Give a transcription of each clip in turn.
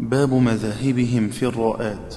باب مذاهبهم في الراءات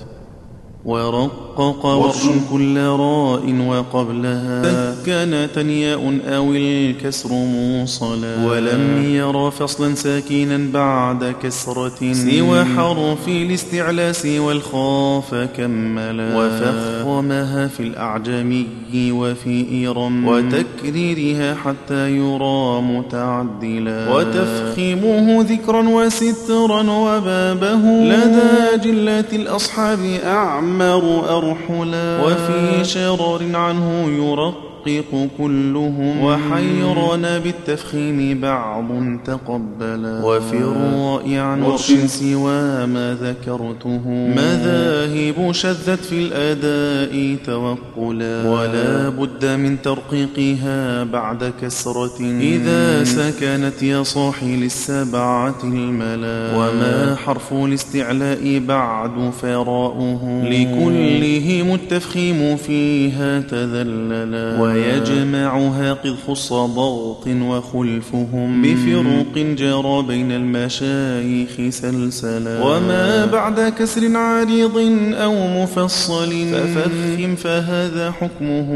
ورقق ورش كل راء وقبلها. كان تنياء أو الكسر موصلا. ولم ير فصلا ساكنا بعد كسرة. سوى حرف الاستعلاء سوى الخاف كملا. وفخمها في الأعجمي وفي إيرم. وتكريرها حتى يرى متعدلا. وتفخيمه ذكرا وسترا وبابه. لدى جلة الأصحاب أعمى. يعمر أرحلا وفي شرر عنه يرق يحقق كلهم. وحيرنا بالتفخيم بعض تقبلا. وفي الراء عن ورش سوى ما ذكرته. مذاهب شذت في الأداء توقلا. ولا بد من ترقيقها بعد كسرة. إذا سكنت يا صاحي للسبعة الملا. وما حرف الاستعلاء بعد فراؤه. لكلهم التفخيم فيها تذللا. ويجمعها قد خص ضغط وخلفهم بفروق جرى بين المشايخ سلسلا. وما بعد كسر عريض أو مفصل ففخم فهذا حكمه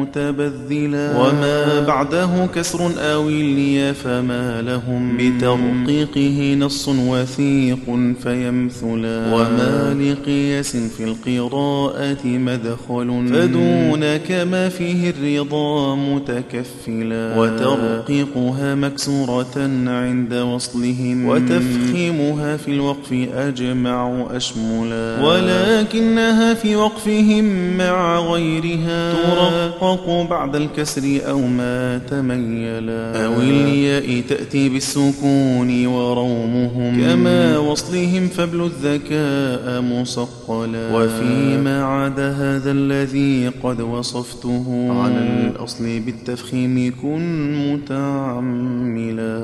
متبذلا. وما بعده كسر أو اليا فما لهم بترقيقه نص وثيق فيمثلا. وما لقياس في القراءة مدخل فدونك ما فيه الرضا الرضا متكفلا. وترقيقها مكسورة عند وصلهم. وتفخيمها في الوقف أجمع أشملا. ولكنها في وقفهم مع غيرها. ترقق بعد الكسر أو ما تميلا. أو الياء تأتي بالسكون ورومهم. كما وصلهم فبل الذكاء مصقلا. وفيما عدا هذا الذي قد وصفته. على الأصل بالتفخيم كن متعملا.